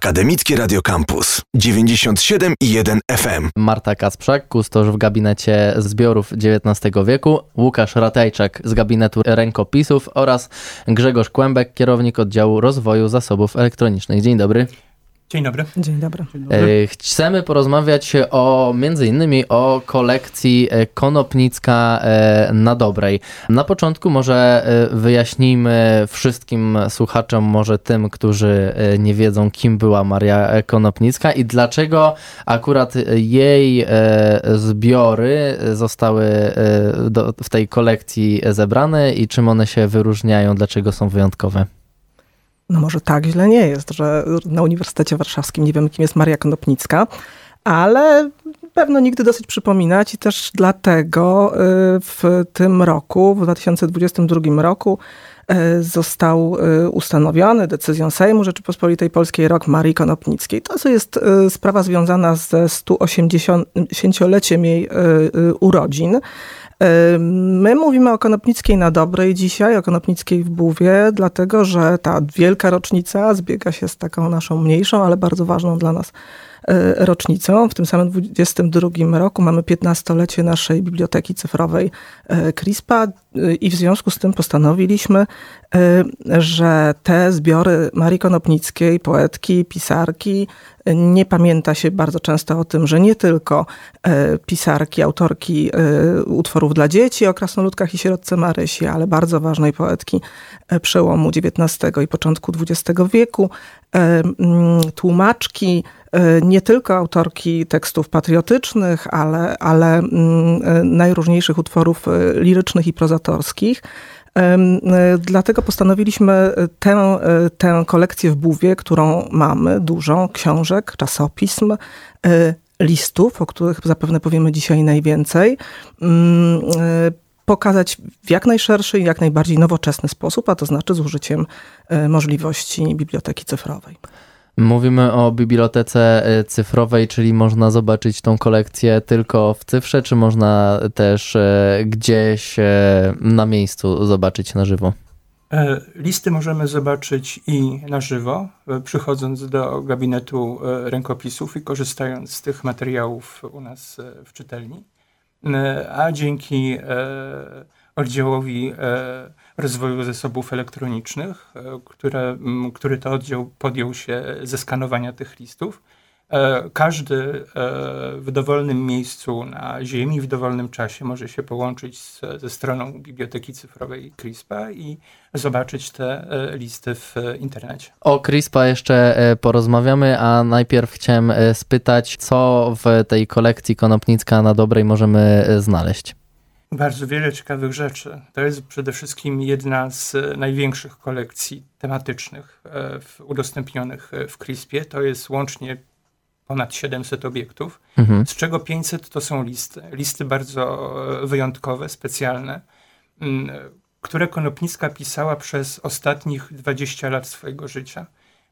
Akademickie Radio Campus 97 i 1 FM. Marta Kasprzak, kustosz w gabinecie zbiorów XIX wieku, Łukasz Ratajczak z gabinetu rękopisów oraz Grzegorz Kłębek, kierownik oddziału rozwoju zasobów elektronicznych. Dzień dobry. Dzień dobry. Dzień dobry. E, Chcemy porozmawiać o między innymi o kolekcji e, Konopnicka e, na Dobrej. Na początku może wyjaśnijmy wszystkim słuchaczom, może tym, którzy nie wiedzą, kim była Maria Konopnicka i dlaczego akurat jej zbiory zostały w tej kolekcji zebrane i czym one się wyróżniają, dlaczego są wyjątkowe. No może tak źle nie jest, że na Uniwersytecie Warszawskim nie wiemy, kim jest Maria Konopnicka, ale pewno nigdy dosyć przypominać i też dlatego y, w tym roku, w 2022 roku, y, został y, ustanowiony decyzją Sejmu Rzeczypospolitej Polskiej rok Marii Konopnickiej. To jest sprawa związana ze 180-leciem jej urodzin. My mówimy o Konopnickiej na dobrej dzisiaj, o Konopnickiej w Buwie, dlatego że ta wielka rocznica zbiega się z taką naszą mniejszą, ale bardzo ważną dla nas e, rocznicą. W tym samym 22 roku mamy 15-lecie naszej biblioteki cyfrowej CRISPA e, i w związku z tym postanowiliśmy, że te zbiory Marii Konopnickiej, poetki, pisarki, nie pamięta się bardzo często o tym, że nie tylko pisarki, autorki utworów dla dzieci o krasnoludkach i sierotce Marysi, ale bardzo ważnej poetki przełomu XIX i początku XX wieku, tłumaczki, nie tylko autorki tekstów patriotycznych, ale, ale najróżniejszych utworów lirycznych i prozatorskich. Dlatego postanowiliśmy tę, tę kolekcję w Buwie, którą mamy, dużą, książek, czasopism, listów, o których zapewne powiemy dzisiaj najwięcej, pokazać w jak najszerszy i jak najbardziej nowoczesny sposób, a to znaczy z użyciem możliwości biblioteki cyfrowej. Mówimy o bibliotece e, cyfrowej, czyli można zobaczyć tą kolekcję tylko w cyfrze, czy można też e, gdzieś e, na miejscu zobaczyć na żywo? Listy możemy zobaczyć i na żywo, przychodząc do gabinetu rękopisów i korzystając z tych materiałów u nas w czytelni. A dzięki oddziałowi rozwoju zasobów elektronicznych, e, które, który to oddział podjął się ze skanowania tych listów. E, każdy e, w dowolnym miejscu na Ziemi, w dowolnym czasie może się połączyć z, ze stroną Biblioteki Cyfrowej CRISPA i zobaczyć te listy w internecie. O CRISPA jeszcze porozmawiamy, a najpierw chciałem spytać, co w tej kolekcji Konopnicka na Dobrej możemy znaleźć? Bardzo wiele ciekawych rzeczy. To jest przede wszystkim jedna z największych kolekcji tematycznych e, udostępnionych e, w CRISPie. To jest łącznie ponad 700 obiektów, mhm. z czego 500 to są listy. Listy bardzo e, wyjątkowe, specjalne, mm, które Konopnicka pisała przez ostatnich 20 lat swojego życia.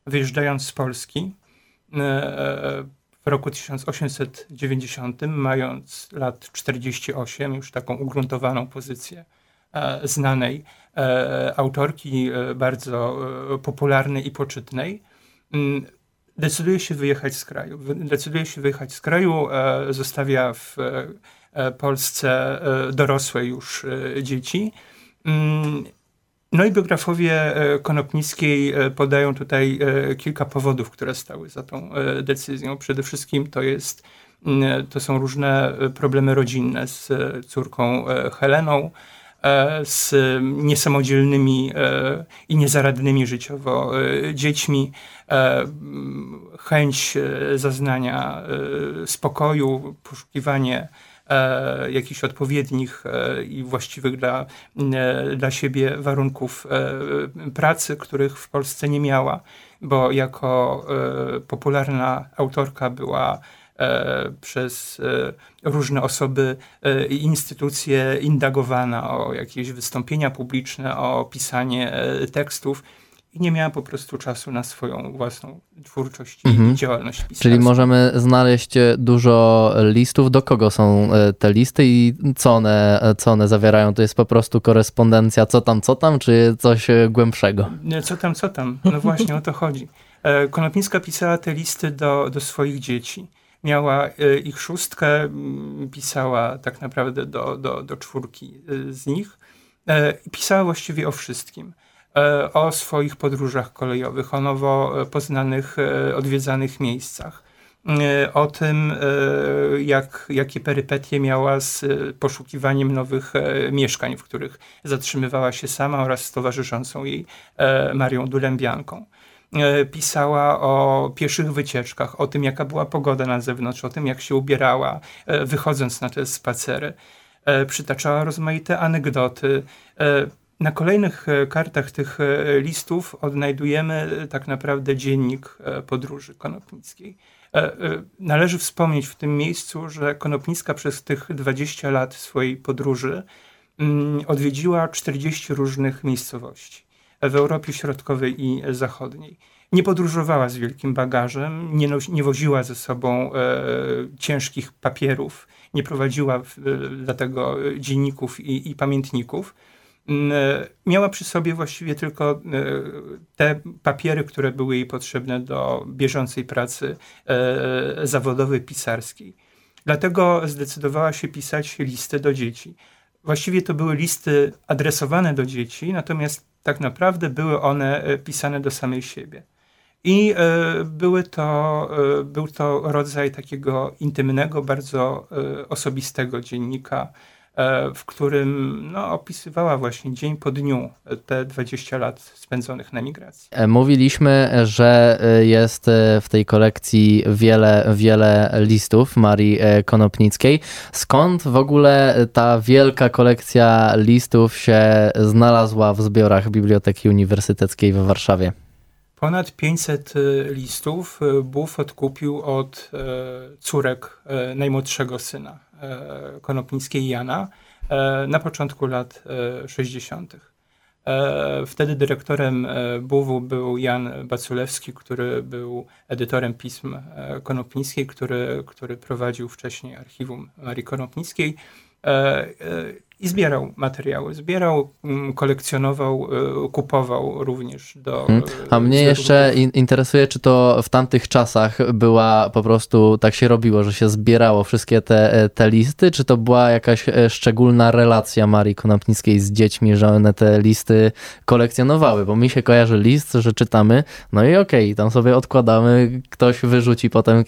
Wyjeżdżając z Polski, w roku 1890, mając lat 48, już taką ugruntowaną pozycję e, znanej e, autorki, e, bardzo popularnej i poczytnej, mm, decyduje się wyjechać z kraju. Decyduje się wyjechać z kraju, zostawia w Polsce dorosłe już dzieci mm, no i biografowie e, Konopnickiej e, podają tutaj e, kilka powodów, które stały za tą decyzją. Przede wszystkim to jest to są różne problemy rodzinne z córką Heleną, z niesamodzielnymi i niezaradnymi życiowo dziećmi, chęć zaznania spokoju, poszukiwanie e, jakichś odpowiednich e, i właściwych dla, e, dla siebie warunków pracy, których w Polsce nie miała, bo jako popularna autorka była przez różne osoby i instytucje indagowana o jakieś wystąpienia publiczne, o pisanie tekstów i nie miała po prostu czasu na swoją własną twórczość mhm. i działalność pisarską. Czyli możemy znaleźć e, dużo listów. Do kogo są e, te listy i co one, e, co one zawierają? To jest po prostu korespondencja co tam, co tam, czy coś głębszego? Co tam, co tam? No właśnie o to chodzi. Konopnicka pisała te listy do, do swoich dzieci. Miała ich szóstkę, pisała tak naprawdę do, do, do czwórki z nich. Pisała właściwie o wszystkim. O swoich podróżach kolejowych, o nowo poznanych, odwiedzanych miejscach E, o tym, e, jak, jakie perypetie miała z e, poszukiwaniem nowych mieszkań, w których zatrzymywała się sama oraz z towarzyszącą jej Marią Dulębianką. Pisała o pieszych wycieczkach, o tym, jaka była pogoda na zewnątrz, o tym, jak się ubierała, wychodząc na te spacery. Przytaczała rozmaite anegdoty. Na kolejnych kartach tych listów odnajdujemy tak naprawdę dziennik podróży konopnickiej E, e, należy wspomnieć w tym miejscu, że Konopnicka przez tych 20 lat swojej podróży mm, odwiedziła 40 różnych miejscowości w Europie Środkowej i Zachodniej. Nie podróżowała z wielkim bagażem, nie, nie woziła ze sobą e, ciężkich papierów, nie prowadziła e, dlatego dzienników i, i pamiętników e, miała przy sobie właściwie tylko e, te papiery, które były jej potrzebne do bieżącej pracy e, zawodowej, pisarskiej. Dlatego zdecydowała się pisać listy do dzieci. Właściwie to były listy adresowane do dzieci, natomiast tak naprawdę były one pisane do samej siebie. I były to, był to rodzaj takiego intymnego, bardzo osobistego dziennika E, w którym no, opisywała właśnie dzień po dniu te 20 lat spędzonych na migracji. E, mówiliśmy, że e, jest w tej kolekcji wiele, wiele listów Marii Konopnickiej. Skąd w ogóle ta wielka kolekcja listów się znalazła w zbiorach Biblioteki Uniwersyteckiej w Warszawie? Ponad 500 listów Buf odkupił od córek najmłodszego syna E, Konopnickiej Jana e, na początku lat 60. E, wtedy dyrektorem BUW był Jan Baculewski, który był edytorem pism Konopnickiej, który, który prowadził wcześniej archiwum Marii Konopnickiej i zbierał materiały. Zbierał, mm, kolekcjonował, y, kupował również do. Hmm. A mnie jeszcze interesuje, czy to w tamtych czasach była po prostu tak się robiło, że się zbierało wszystkie te, e, te listy, czy to była jakaś e, szczególna relacja Marii Konopnickiej z dziećmi, że one te listy kolekcjonowały? Bo mi się kojarzy list, że czytamy, no i okej, okay, tam sobie odkładamy, ktoś wyrzuci potem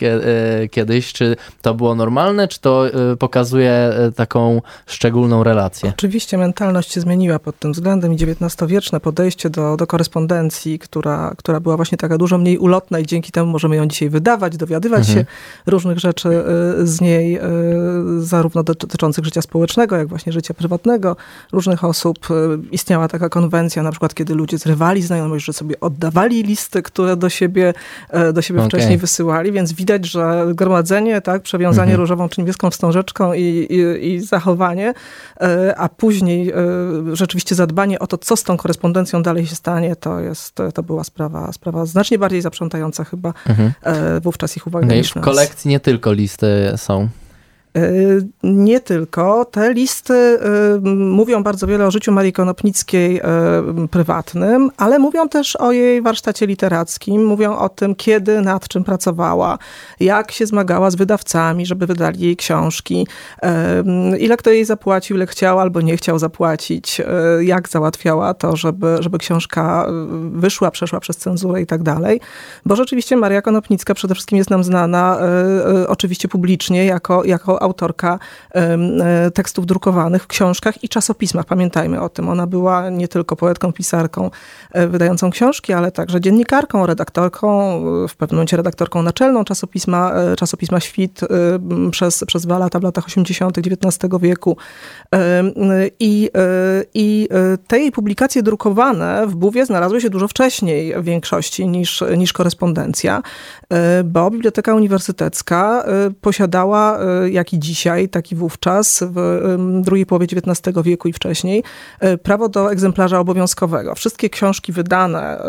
kiedyś. Czy to było normalne, czy to pokazuje taką szczególną relację? Relacje. Oczywiście mentalność się zmieniła pod tym względem i XIX-wieczne podejście do, do korespondencji, która, która była właśnie taka dużo mniej ulotna i dzięki temu możemy ją dzisiaj wydawać, dowiadywać mhm. się różnych rzeczy y, z niej, y, zarówno dotyczących życia społecznego, jak właśnie życia prywatnego różnych osób. Y, istniała taka konwencja, na przykład kiedy ludzie zrywali znajomość, że sobie oddawali listy, które do siebie, do siebie okay. wcześniej wysyłali, więc widać, że gromadzenie, tak, przewiązanie mhm. różową czy niebieską wstążeczką i, i, i zachowanie a później e, rzeczywiście zadbanie o to, co z tą korespondencją dalej się stanie, to, jest, to była sprawa, sprawa znacznie bardziej zaprzątająca chyba mhm. E, wówczas ich uwagę. No i w kolekcji nie tylko listy są. Y, nie tylko. Te listy y, mówią bardzo wiele o życiu Marii Konopnickiej y, prywatnym, ale mówią też o jej warsztacie literackim, mówią o tym, kiedy, nad czym pracowała, jak się zmagała z wydawcami, żeby wydali jej książki, ile kto jej zapłacił, ile chciał albo nie chciał zapłacić, jak załatwiała to, żeby, żeby książka wyszła, przeszła przez cenzurę i tak dalej. Bo rzeczywiście Maria Konopnicka przede wszystkim jest nam znana oczywiście publicznie jako, jako autorka e, tekstów drukowanych w książkach i czasopismach. Pamiętajmy o tym. Ona była nie tylko poetką, pisarką e, wydającą książki, ale także dziennikarką, redaktorką, w pewnym momencie redaktorką naczelną czasopisma, e, czasopisma Świt przez, przez dwa lata w latach 80. XIX wieku. I, I te jej publikacje drukowane w Buwie znalazły się dużo wcześniej w większości niż, niż korespondencja, bo Biblioteka Uniwersytecka posiadała jak i dzisiaj, tak i wówczas, w drugiej połowie XIX wieku i wcześniej, prawo do egzemplarza obowiązkowego. Wszystkie książki wydane,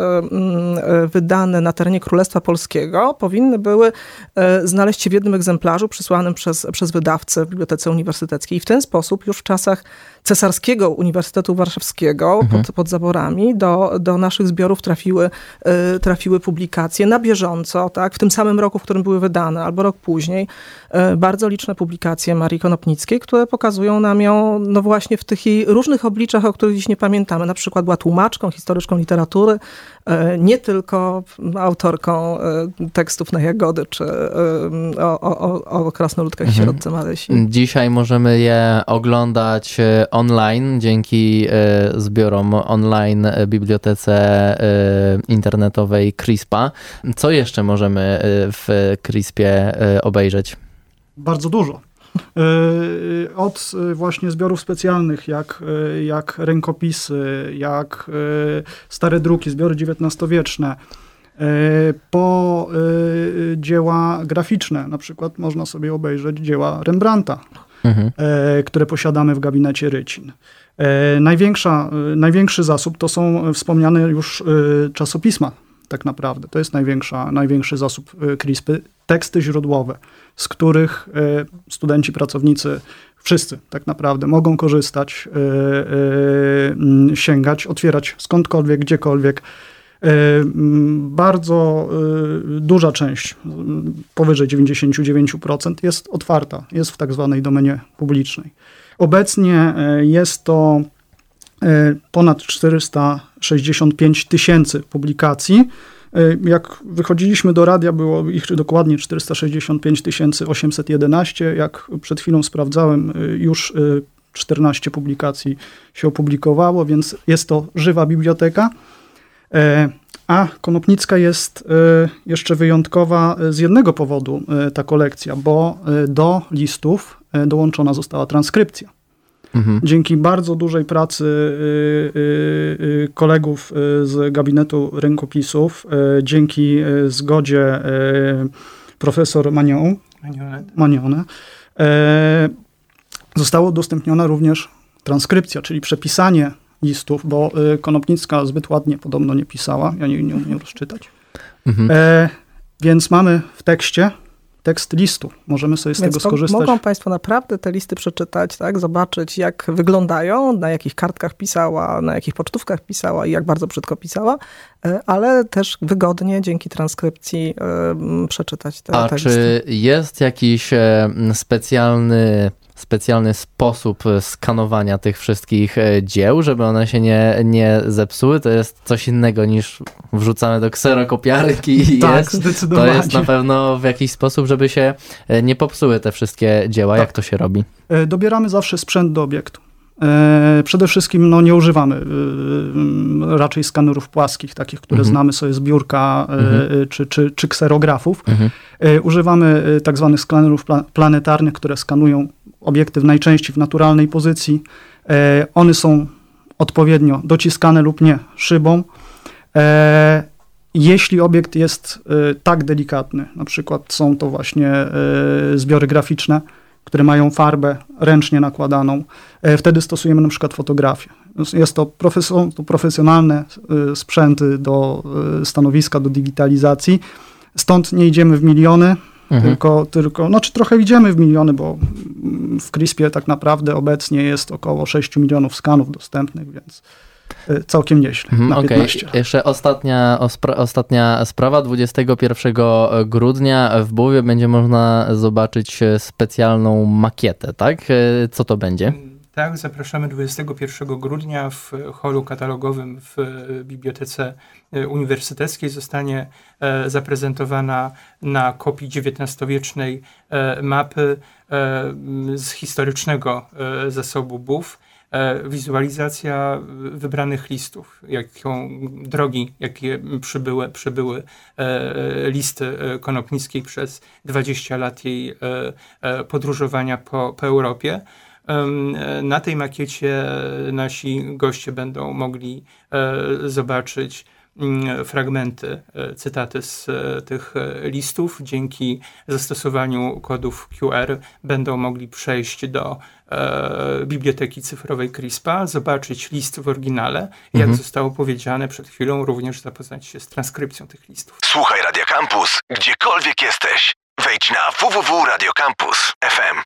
wydane na terenie Królestwa Polskiego powinny były znaleźć się w jednym egzemplarzu przysłanym przez, przez wydawcę w Bibliotece Uniwersyteckiej. I w ten sposób już w czasach Cesarskiego Uniwersytetu Warszawskiego mhm. pod, pod zaborami do, do naszych zbiorów trafiły, trafiły publikacje na bieżąco, tak, w tym samym roku, w którym były wydane, albo rok później, bardzo liczne publikacje Marii Konopnickiej, które pokazują nam ją, no właśnie w tych jej różnych obliczach, o których dziś nie pamiętamy. Na przykład była tłumaczką, historyczką literatury, y, nie tylko autorką tekstów na Jagody, czy o, o, o krasnoludkach mhm. sierotce Marysi. Dzisiaj możemy je oglądać online dzięki e, zbiorom online e, bibliotece e, internetowej CRISPA. Co jeszcze możemy w CRISPie obejrzeć? Bardzo dużo. Od właśnie zbiorów specjalnych, jak, jak rękopisy, jak stare druki, zbiory XIX-wieczne, po dzieła graficzne. Na przykład można sobie obejrzeć dzieła Rembrandta, mhm. E, które posiadamy w gabinecie Rycin. E, największa, e, największy zasób to są wspomniane już czasopisma, tak naprawdę. To jest największa, największy zasób y, CRISPy. Teksty źródłowe, z których y, studenci, pracownicy, wszyscy tak naprawdę mogą korzystać, y, sięgać, otwierać skądkolwiek, gdziekolwiek. Mm, bardzo duża część, powyżej 99%, jest otwarta, jest w tak zwanej domenie publicznej. Obecnie jest to ponad 400 65 tysięcy publikacji. E, jak wychodziliśmy do radia, było ich dokładnie 465 811. Jak przed chwilą sprawdzałem, e, już e, 14 publikacji się opublikowało, więc jest to żywa biblioteka. A Konopnicka jest jeszcze wyjątkowa z jednego powodu ta kolekcja, bo do listów dołączona została transkrypcja. Mhm. Dzięki bardzo dużej pracy y, y, y, kolegów z gabinetu rękopisów, dzięki zgodzie profesor Manion, Manione, została udostępniona również transkrypcja, czyli przepisanie listów, bo Konopnicka zbyt ładnie podobno nie pisała, ja nie, nie umiem rozczytać. Mhm. E, więc mamy w tekście tekst listu. Możemy sobie z Więc tego skorzystać. Mogą Państwo naprawdę te listy przeczytać, tak? zobaczyć jak wyglądają, na jakich kartkach pisała, na jakich pocztówkach pisała i jak bardzo brzydko pisała, e, ale też wygodnie dzięki transkrypcji przeczytać te, A te czy listy. jest jakiś e, specjalny specjalny sposób skanowania tych wszystkich e, dzieł, żeby one się nie, nie zepsuły. To jest coś innego niż wrzucamy do kserokopiarki i tak, jest. Zdecydowanie. To jest na pewno w jakiś sposób, żeby się e, nie popsuły te wszystkie dzieła. Tak. Jak to się robi? E, dobieramy zawsze sprzęt do obiektu. Przede wszystkim no, nie używamy raczej skanerów płaskich, takich, które mhm. znamy sobie z biurka mhm. czy, czy, czy kserografów. Mhm. Używamy tak zwanych skanerów planetarnych, które skanują obiektyw najczęściej w naturalnej pozycji. E, one są odpowiednio dociskane lub nie szybą. E, jeśli obiekt jest e, tak delikatny, na przykład są to właśnie zbiory graficzne, które mają farbę ręcznie nakładaną, wtedy stosujemy na przykład fotografię. Jest to, to profesjonalne sprzęty do stanowiska, do digitalizacji, stąd nie idziemy w miliony, Mhm. Tylko, tylko, no czy trochę idziemy w miliony, bo w CRISPie tak naprawdę obecnie jest około 6 milionów skanów dostępnych, więc y, całkiem nieźle. Mhm, Okej, okay. jeszcze ostatnia, ostatnia sprawa. 21 grudnia w Bułowie będzie można zobaczyć specjalną makietę, tak? Y, co to będzie? Tak, zapraszamy 21 grudnia w holu katalogowym w Bibliotece Uniwersyteckiej. Zostanie e, zaprezentowana na kopii XIX-wiecznej e, mapy e, z historycznego zasobu BUF wizualizacja wybranych listów, jaką drogi, jakie przybyły, przybyły listy Konopnickiej przez 20 lat jej podróżowania po, po Europie. Na tej makiecie nasi goście będą mogli e, zobaczyć mm, fragmenty, e, cytaty z e, tych e, listów. Dzięki zastosowaniu kodów QR będą mogli przejść do e, biblioteki cyfrowej CRISPA, zobaczyć list w oryginale, jak Mhm. zostało powiedziane przed chwilą, również zapoznać się z transkrypcją tych listów. Słuchaj Radio Campus, gdziekolwiek jesteś. Wejdź na www.radiocampus.fm.